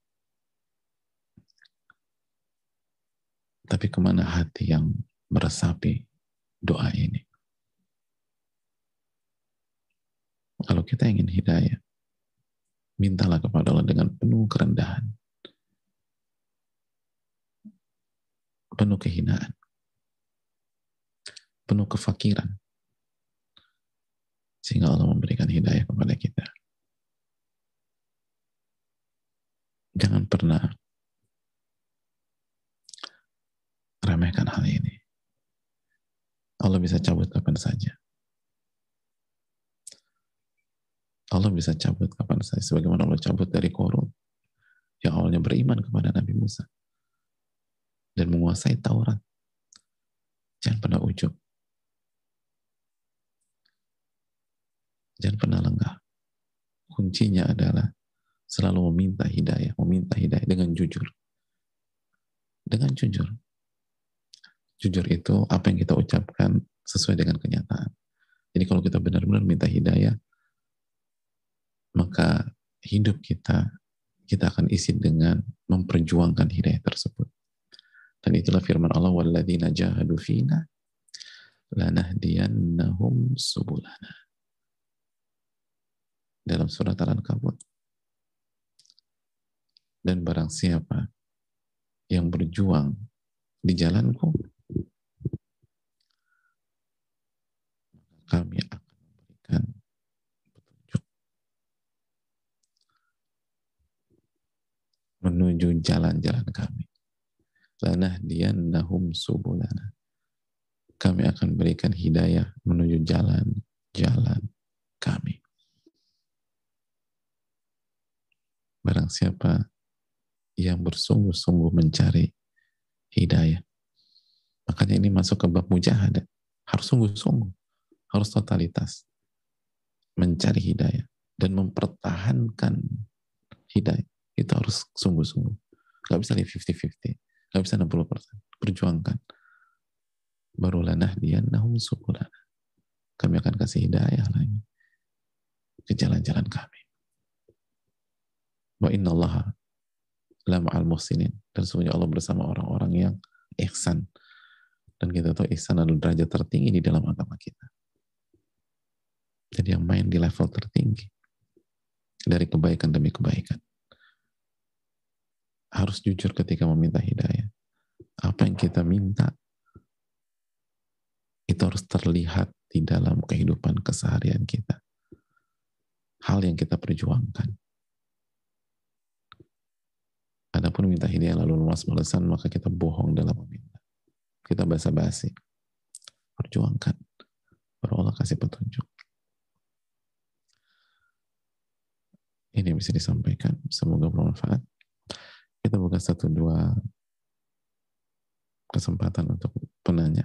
Tapi ke mana hati yang meresapi doa ini. Kalau kita ingin hidayah, mintalah kepada Allah dengan penuh kerendahan, penuh kehinaan, penuh kefakiran, sehingga Allah memberikan hidayah kepada kita. Jangan pernah remehkan hal ini. Allah bisa cabut kapan saja. Allah bisa cabut kapan saja. Sebagaimana Allah cabut dari korun. Yang awalnya beriman kepada Nabi Musa. Dan menguasai Taurat. Jangan pernah ujub. Jangan pernah lengah. Kuncinya adalah selalu meminta hidayah. Meminta hidayah dengan jujur. Dengan jujur jujur itu apa yang kita ucapkan sesuai dengan kenyataan. Jadi kalau kita benar-benar minta hidayah, maka hidup kita kita akan isi dengan memperjuangkan hidayah tersebut. Dan itulah firman Allah walladzina jahadu fina lanahdiyannahum subulana. Dalam surat Al-Ankabut. Dan barang siapa yang berjuang di jalanku, kami akan memberikan petunjuk menuju jalan-jalan kami. Lanah nahum subulana. Kami akan berikan hidayah menuju jalan-jalan kami. Barang siapa yang bersungguh-sungguh mencari hidayah. Makanya ini masuk ke bab mujahadah. Harus sungguh-sungguh. Harus totalitas. Mencari hidayah. Dan mempertahankan hidayah. Itu harus sungguh-sungguh. Gak bisa di 50-50. Gak bisa 60%. Perjuangkan. Barulah nahdiyan nahum sukulana. Kami akan kasih hidayah lagi. Ke jalan-jalan kami. Wa inna Allah lama al muhsinin. Dan semuanya Allah bersama orang-orang yang ihsan. Dan kita tahu ihsan adalah derajat tertinggi di dalam agama kita. Jadi yang main di level tertinggi. Dari kebaikan demi kebaikan. Harus jujur ketika meminta hidayah. Apa yang kita minta itu harus terlihat di dalam kehidupan keseharian kita. Hal yang kita perjuangkan Adapun minta hidayah lalu luas malesan, maka kita bohong dalam meminta. Kita basa-basi. Perjuangkan. Baru Allah kasih petunjuk. Ini bisa disampaikan. Semoga bermanfaat. Kita buka satu dua kesempatan untuk penanya.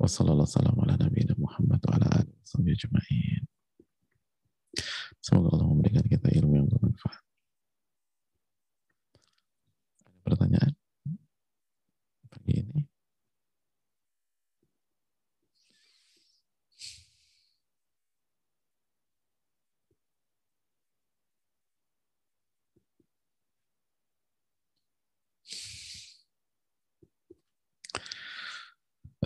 Wassalamualaikum warahmatullahi wabarakatuh. Semoga Allah memberikan kita ilmu yang bermanfaat. pertanyaan pagi ini?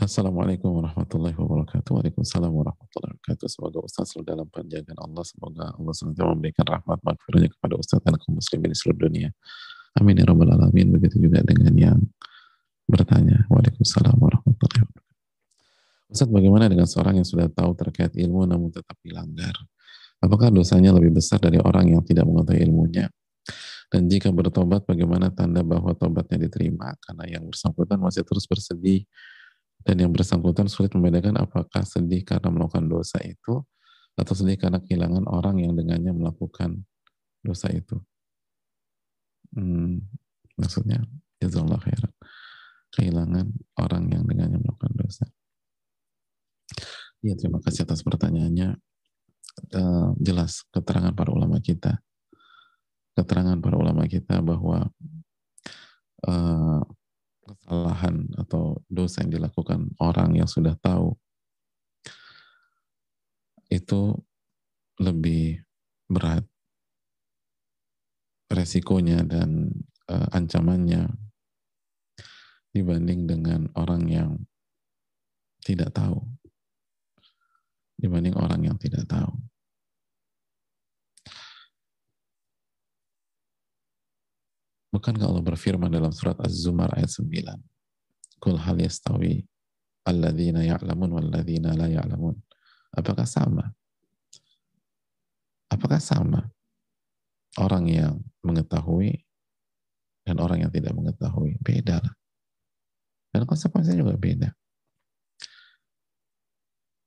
Assalamualaikum warahmatullahi wabarakatuh. Waalaikumsalam warahmatullahi wabarakatuh. Semoga Ustaz selalu dalam penjagaan Allah. Semoga Allah SWT memberikan rahmat makfirnya kepada Ustaz dan kaum muslimin di seluruh dunia. Amin ya rabbal alamin. Begitu juga dengan yang bertanya. Waalaikumsalam warahmatullahi wabarakatuh. Ustaz, bagaimana dengan seorang yang sudah tahu terkait ilmu namun tetap dilanggar? Apakah dosanya lebih besar dari orang yang tidak mengetahui ilmunya? Dan jika bertobat, bagaimana tanda bahwa tobatnya diterima? Karena yang bersangkutan masih terus bersedih dan yang bersangkutan sulit membedakan apakah sedih karena melakukan dosa itu atau sedih karena kehilangan orang yang dengannya melakukan dosa itu. Hmm, maksudnya jazakallah khairan. Kehilangan orang yang dengannya melakukan dosa. Ya, terima kasih atas pertanyaannya. Uh, jelas keterangan para ulama kita. Keterangan para ulama kita bahwa uh, kesalahan atau dosa yang dilakukan orang yang sudah tahu itu lebih berat resikonya dan uh, ancamannya dibanding dengan orang yang tidak tahu dibanding orang yang tidak tahu Bukankah Allah berfirman dalam surat Az-Zumar ayat 9 Kul hal yastawi alladzina ya'lamun walladzina la ya'lamun. Apakah sama? Apakah sama orang yang mengetahui dan orang yang tidak mengetahui? Beda lah. Dan konsekuensinya juga beda.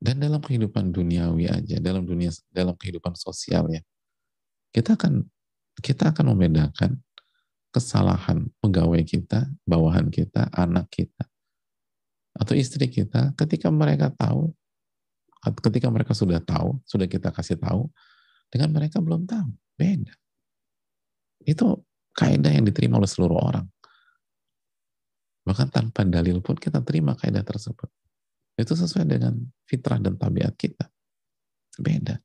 Dan dalam kehidupan duniawi aja dalam dunia dalam kehidupan sosial ya kita akan kita akan membedakan kesalahan pegawai kita bawahan kita anak kita atau istri kita ketika mereka tahu ketika mereka sudah tahu sudah kita kasih tahu dengan mereka belum tahu beda itu kaidah yang diterima oleh seluruh orang. Bahkan tanpa dalil pun kita terima kaidah tersebut. Itu sesuai dengan fitrah dan tabiat kita. Beda.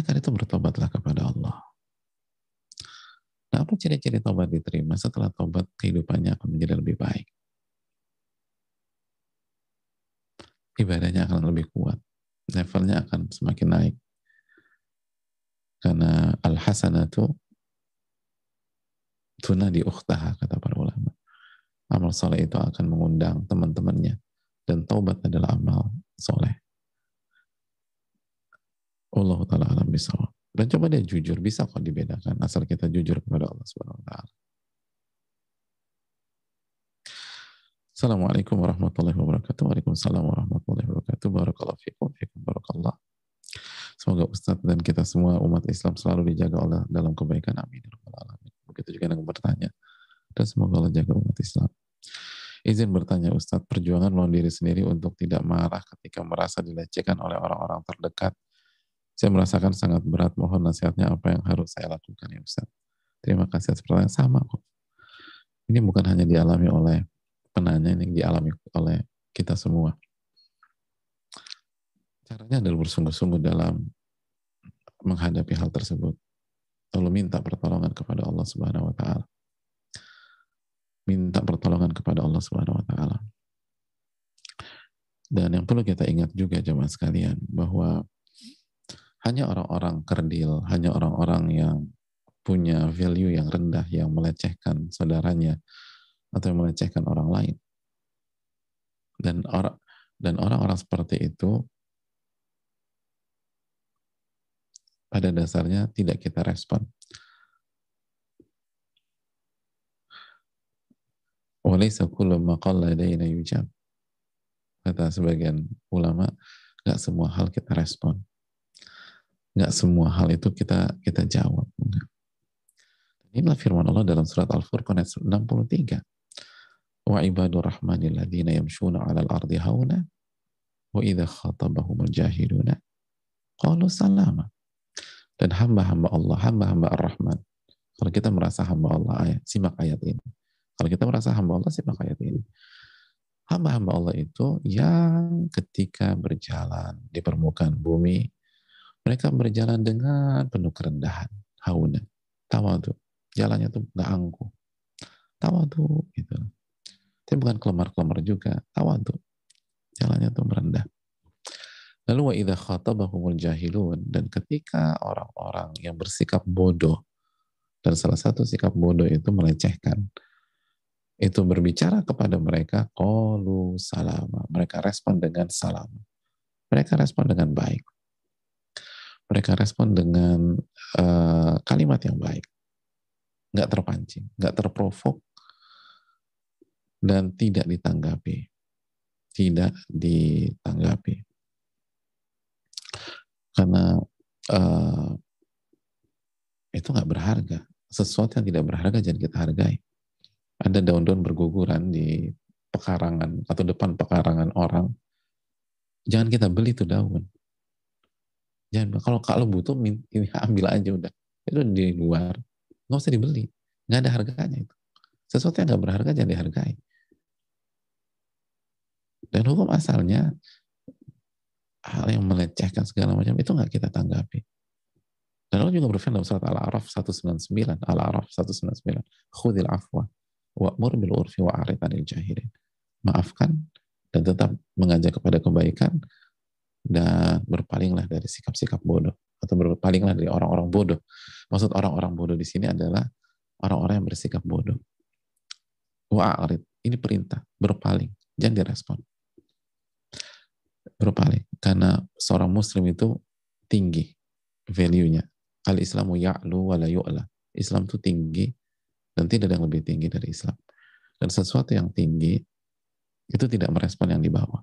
Oleh karena itu bertobatlah kepada Allah. Nah, apa ciri-ciri tobat diterima? Setelah tobat, kehidupannya akan menjadi lebih baik. ibadahnya akan lebih kuat. Levelnya akan semakin naik. Karena al-hasanatu tunadi ukhtaha kata para ulama. Amal soleh itu akan mengundang teman-temannya dan taubat adalah amal soleh. Allah taala alam bisawab. Dan coba dia jujur, bisa kok dibedakan asal kita jujur kepada Allah Subhanahu wa taala. Assalamualaikum warahmatullahi wabarakatuh. Waalaikumsalam warahmatullahi wabarakatuh. Barakallahu fikum, fikum barakallah. Semoga Ustadz dan kita semua umat Islam selalu dijaga oleh dalam kebaikan. Amin. Ya Begitu juga yang bertanya. Dan semoga Allah jaga umat Islam. Izin bertanya Ustadz, perjuangan melawan diri sendiri untuk tidak marah ketika merasa dilecehkan oleh orang-orang terdekat. Saya merasakan sangat berat. Mohon nasihatnya apa yang harus saya lakukan ya Ustadz. Terima kasih atas pertanyaan. Sama kok. Ini bukan hanya dialami oleh penanya yang dialami oleh kita semua. Caranya adalah bersungguh-sungguh dalam menghadapi hal tersebut. Lalu minta pertolongan kepada Allah Subhanahu wa taala. Minta pertolongan kepada Allah Subhanahu wa taala. Dan yang perlu kita ingat juga jemaah sekalian bahwa hanya orang-orang kerdil, hanya orang-orang yang punya value yang rendah yang melecehkan saudaranya atau yang melecehkan orang lain. Dan orang dan orang-orang seperti itu pada dasarnya tidak kita respon. Walaysa kullu yujab. Kata sebagian ulama, nggak semua hal kita respon. Nggak semua hal itu kita kita jawab. Inilah firman Allah dalam surat Al-Furqan ayat 63 wa ibadur rahmanil ladzina yamshuna 'alal ardi hauna wa idza khatabahumul jahiluna qalu salama dan hamba-hamba Allah, hamba-hamba Ar-Rahman. Kalau kita merasa hamba Allah, ayat, simak ayat ini. Kalau kita merasa hamba Allah, simak ayat ini. Hamba-hamba Allah itu yang ketika berjalan di permukaan bumi, mereka berjalan dengan penuh kerendahan, hauna, tawadu. Jalannya tuh nggak angkuh. Tawadu gitu. Tapi bukan kelemar-kelemar juga. Tawadu. Jalannya tuh merendah. Lalu wa idha khatabahumul jahilun dan ketika orang-orang yang bersikap bodoh dan salah satu sikap bodoh itu melecehkan itu berbicara kepada mereka qalu salama. Mereka respon dengan salam. Mereka respon dengan baik. Mereka respon dengan uh, kalimat yang baik. Nggak terpancing, nggak terprovok, dan tidak ditanggapi. Tidak ditanggapi. Karena uh, itu nggak berharga. Sesuatu yang tidak berharga jangan kita hargai. Ada daun-daun berguguran di pekarangan atau depan pekarangan orang. Jangan kita beli itu daun. Jangan kalau kalau butuh ini ambil aja udah. Itu di luar, nggak usah dibeli. Nggak ada harganya itu. Sesuatu yang nggak berharga jangan dihargai. Dan hukum asalnya hal yang melecehkan segala macam itu nggak kita tanggapi. Dan Allah juga berfirman dalam surat Al-A'raf 199, Al-A'raf 199, khudil afwa wa'mur bil urfi anil jahilin. Maafkan dan tetap mengajak kepada kebaikan dan berpalinglah dari sikap-sikap bodoh atau berpalinglah dari orang-orang bodoh. Maksud orang-orang bodoh di sini adalah orang-orang yang bersikap bodoh. Wa'arid, ini perintah, berpaling, jangan direspon. Berpaling karena seorang muslim itu tinggi value-nya. Al islamu ya'lu wa la yu'la. Islam itu tinggi dan tidak ada yang lebih tinggi dari Islam. Dan sesuatu yang tinggi itu tidak merespon yang di bawah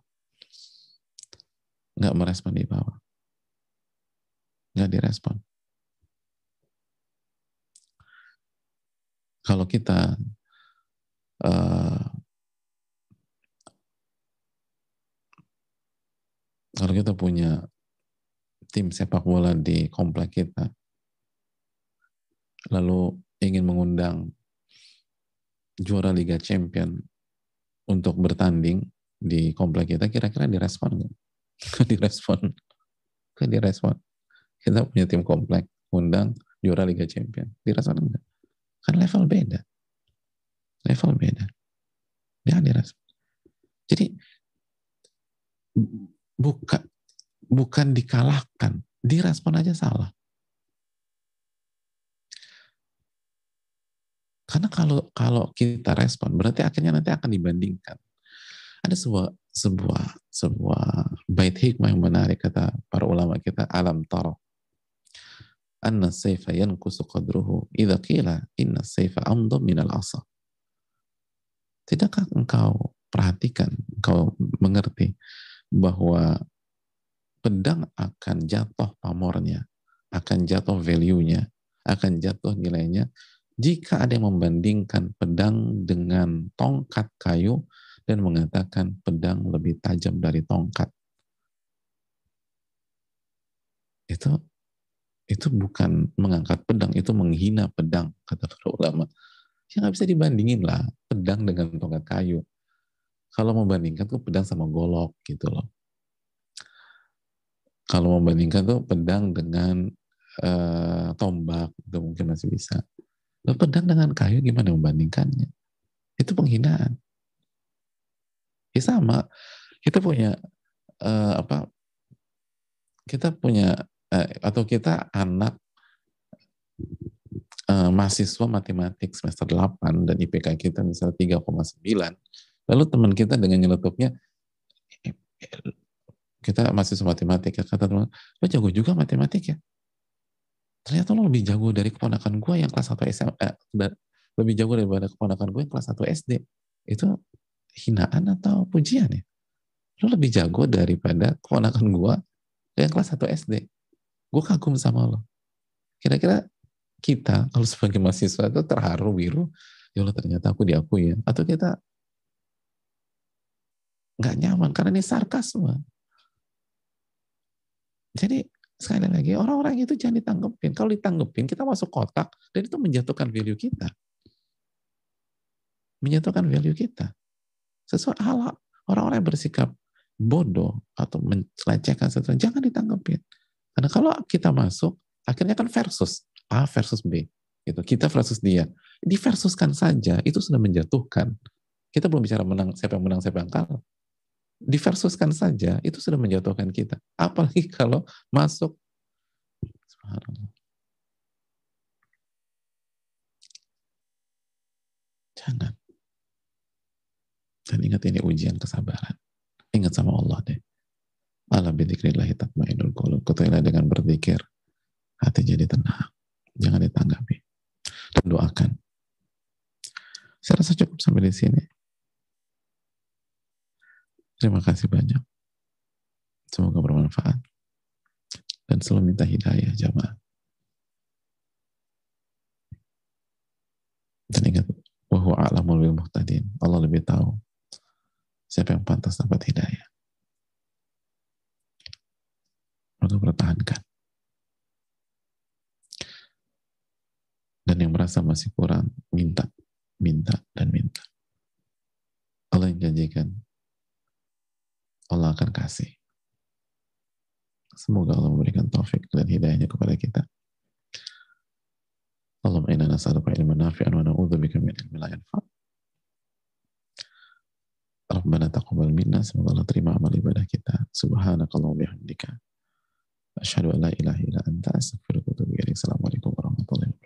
nggak merespon di bawah nggak direspon kalau kita uh, kalau kita punya tim sepak bola di komplek kita, lalu ingin mengundang juara Liga Champion untuk bertanding di komplek kita, kira-kira direspon nggak? Gak direspon. Gak direspon. Kita punya tim komplek, undang juara Liga Champion. Direspon enggak? Kan level beda. Level beda. Dia direspon. Jadi bukan bukan dikalahkan, direspon aja salah. Karena kalau kalau kita respon, berarti akhirnya nanti akan dibandingkan. Ada sebuah sebuah sebuah bait hikmah yang menarik kata para ulama kita alam taro anna sayfa yankusu qadruhu idza qila inna sayfa amdam minal asa. Tidakkah engkau perhatikan engkau mengerti bahwa pedang akan jatuh pamornya akan jatuh value-nya akan jatuh nilainya jika ada yang membandingkan pedang dengan tongkat kayu dan mengatakan pedang lebih tajam dari tongkat. Itu itu bukan mengangkat pedang, itu menghina pedang, kata para ulama. Ya nggak bisa dibandingin lah, pedang dengan tongkat kayu. Kalau membandingkan tuh pedang sama golok gitu loh. Kalau membandingkan tuh pedang dengan uh, tombak, itu mungkin masih bisa. Lo pedang dengan kayu gimana membandingkannya? Itu penghinaan. Ya sama, kita punya uh, apa? Kita punya uh, atau kita anak uh, mahasiswa matematik semester 8 dan IPK kita misalnya 3,9 lalu teman kita dengan nyelutupnya kita mahasiswa matematik ya kata teman. Lo jago juga matematik ya? Ternyata lo lebih jago dari keponakan gue yang kelas 1 SMA eh, lebih jago daripada keponakan gue yang kelas 1 SD itu hinaan atau pujian ya lo lebih jago daripada keponakan gue yang kelas 1 SD gue kagum sama lo kira-kira kita kalau sebagai mahasiswa itu terharu biru ya Allah ternyata aku diakui ya atau kita nggak nyaman karena ini sarkasme jadi sekali lagi orang-orang itu jangan ditanggepin. Kalau ditanggepin kita masuk kotak dan itu menjatuhkan value kita. Menjatuhkan value kita. Sesuatu hal orang-orang yang bersikap bodoh atau melecehkan sesuatu jangan ditanggepin. Karena kalau kita masuk akhirnya kan versus A versus B. Gitu. Kita versus dia. Diversuskan saja itu sudah menjatuhkan. Kita belum bicara menang siapa yang menang siapa yang kalah diversuskan saja itu sudah menjatuhkan kita. Apalagi kalau masuk Jangan. Dan ingat ini ujian kesabaran. Ingat sama Allah deh. Allah bidzikrillahi tatmainul qulub. Ketahuilah dengan berzikir hati jadi tenang. Jangan ditanggapi. Dan doakan. Saya rasa cukup sampai di sini. Terima kasih banyak. Semoga bermanfaat. Dan selalu minta hidayah jamaah. Dan ingat, wahyu a'lamul bil muhtadin. Allah lebih tahu siapa yang pantas dapat hidayah. Maka pertahankan. Dan yang merasa masih kurang, minta, minta, dan minta. Allah yang janjikan, Allah akan kasih. Semoga Allah memberikan taufik dan hidayahnya kepada kita. Allahumma inna nas'aluka ilman nafi'an wa na'udzubika min ilmin la yanfa'. Rabbana taqabbal minna semoga Allah terima amal ibadah kita. Subhanakallah bihamdika. Asyhadu an la ilaha illa anta astaghfiruka wa atubu ilaik. Assalamualaikum warahmatullahi wabarakatuh.